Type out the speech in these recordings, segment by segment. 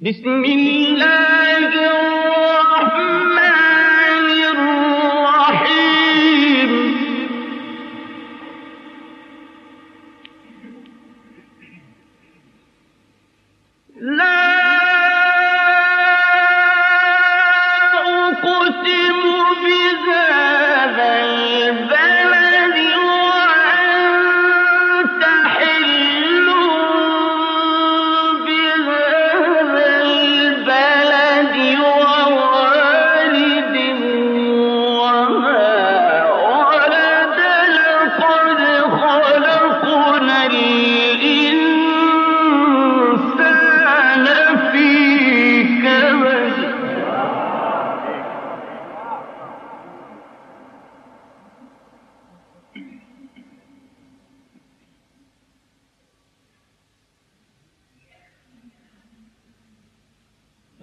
بسم الله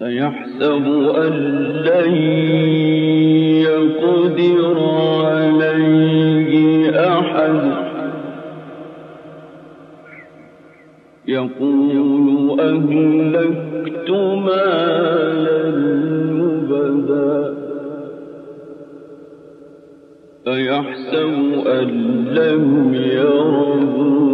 أيحسب أن لن يقدر عليه أحد. يقول أهلكت مالا لبدا أيحسب أن لم يره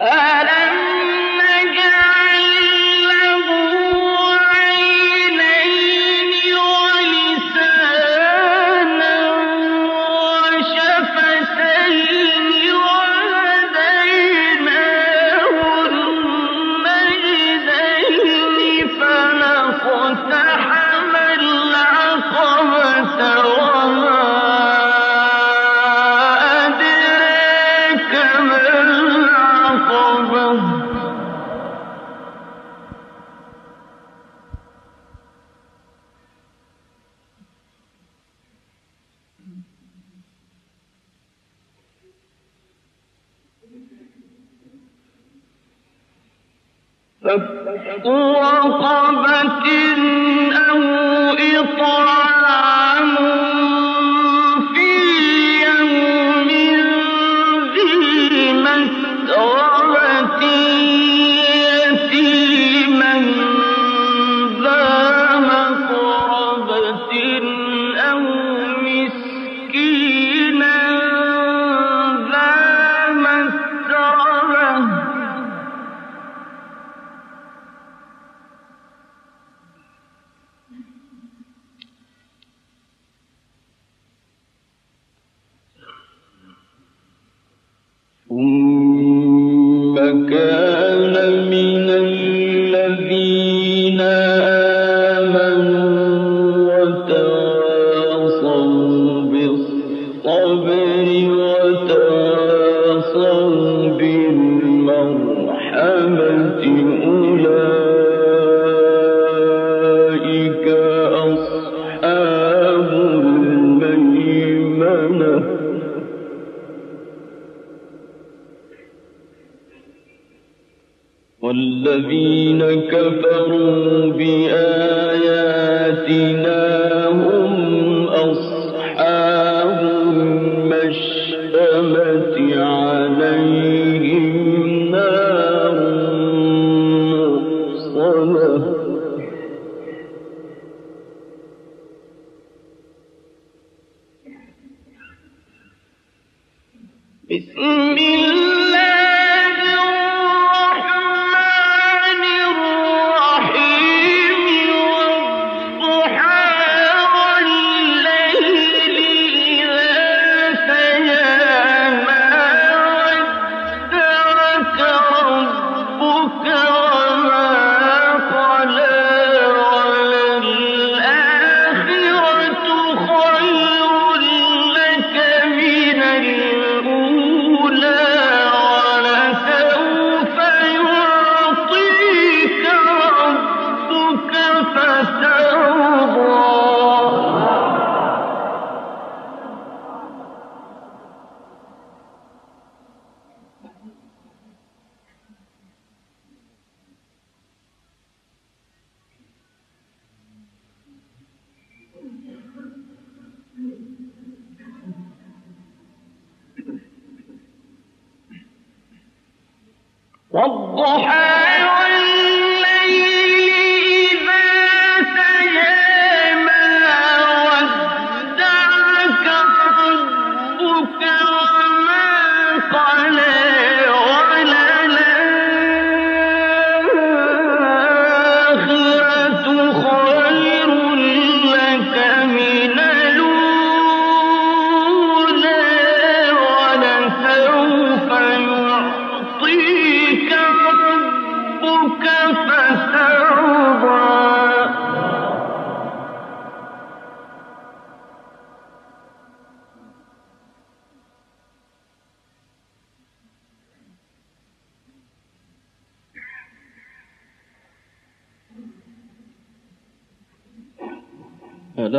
ألا والضحى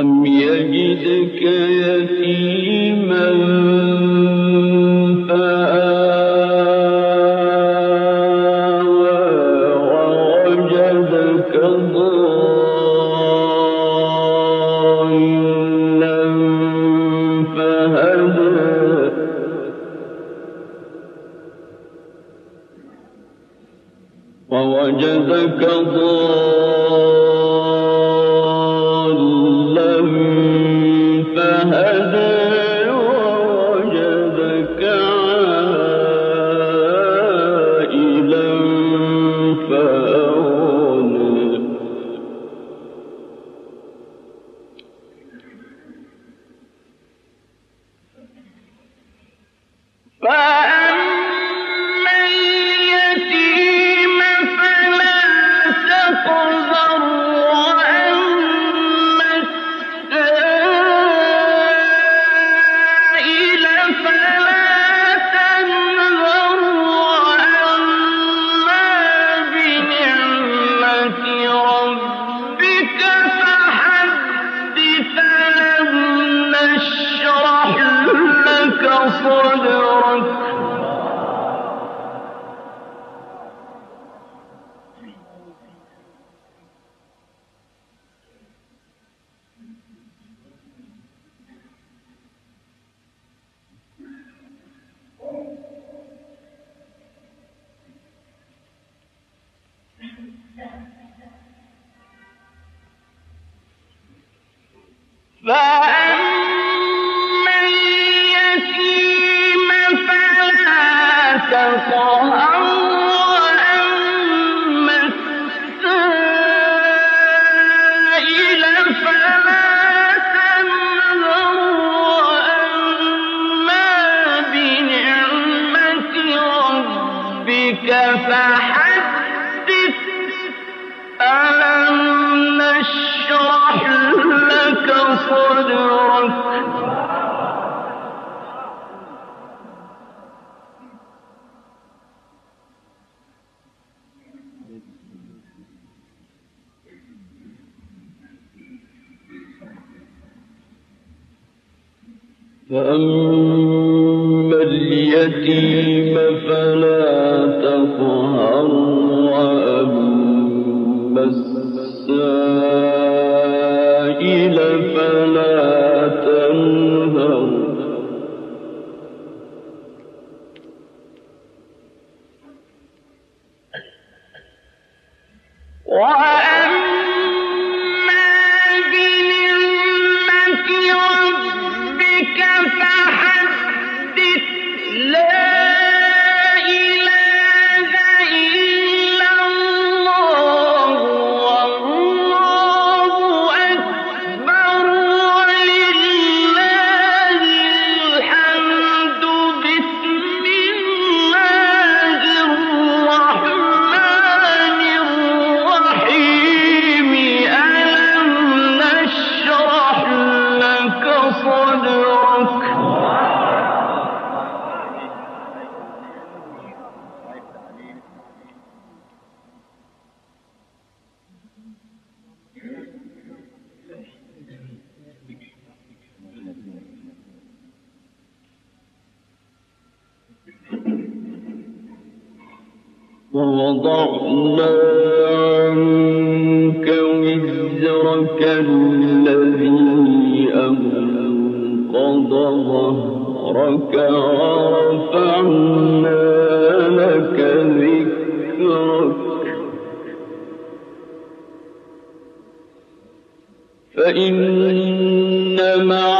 i mean كان فأما اليتيم فلا تقهر. ووضعنا عنك وزرك الذي أنقض ظهرك ورفعنا لك ذكرك فإن مع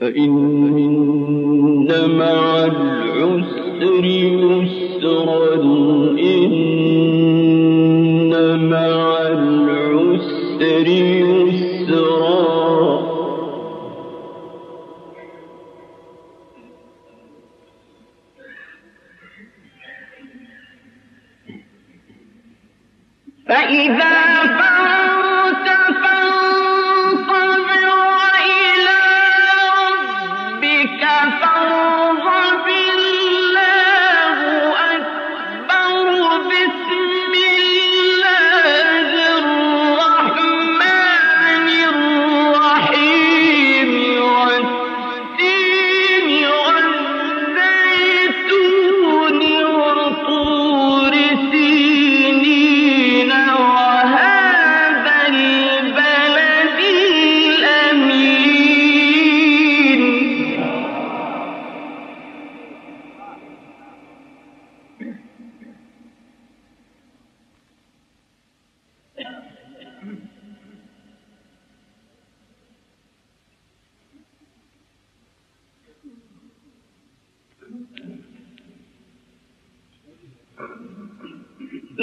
فإن مع العسر يسرا إن مع العسر يسرا. فإذا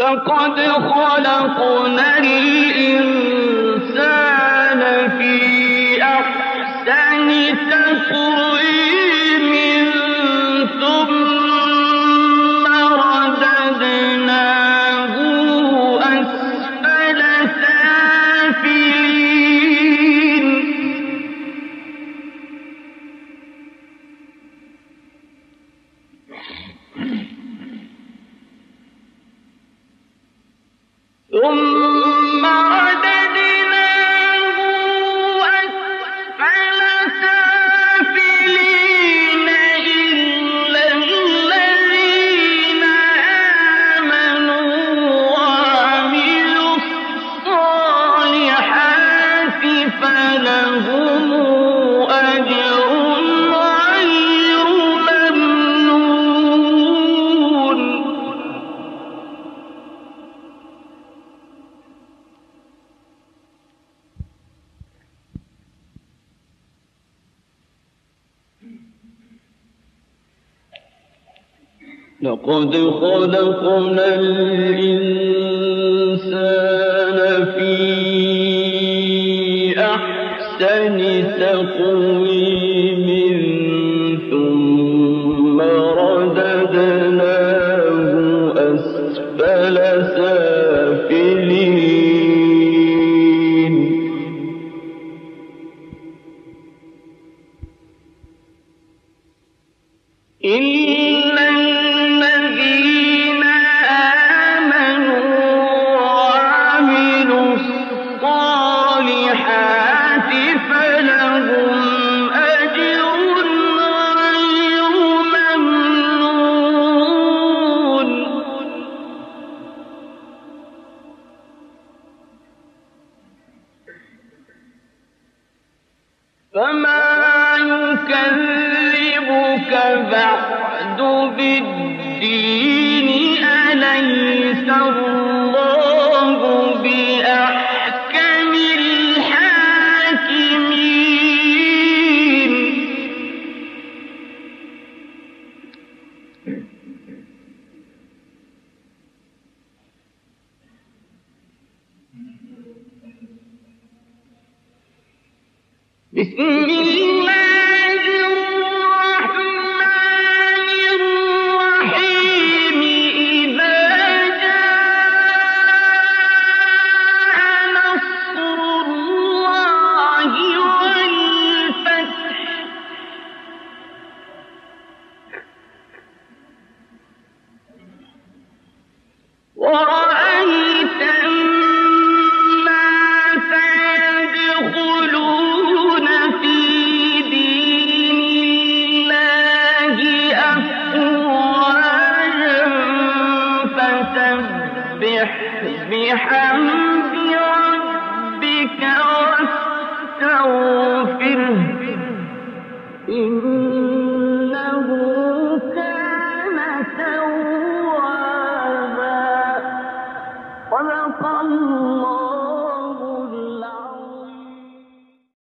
لقد خلقنا الإنسان لقد خلقنا الإنسان في أحسن تقويم. بسم الله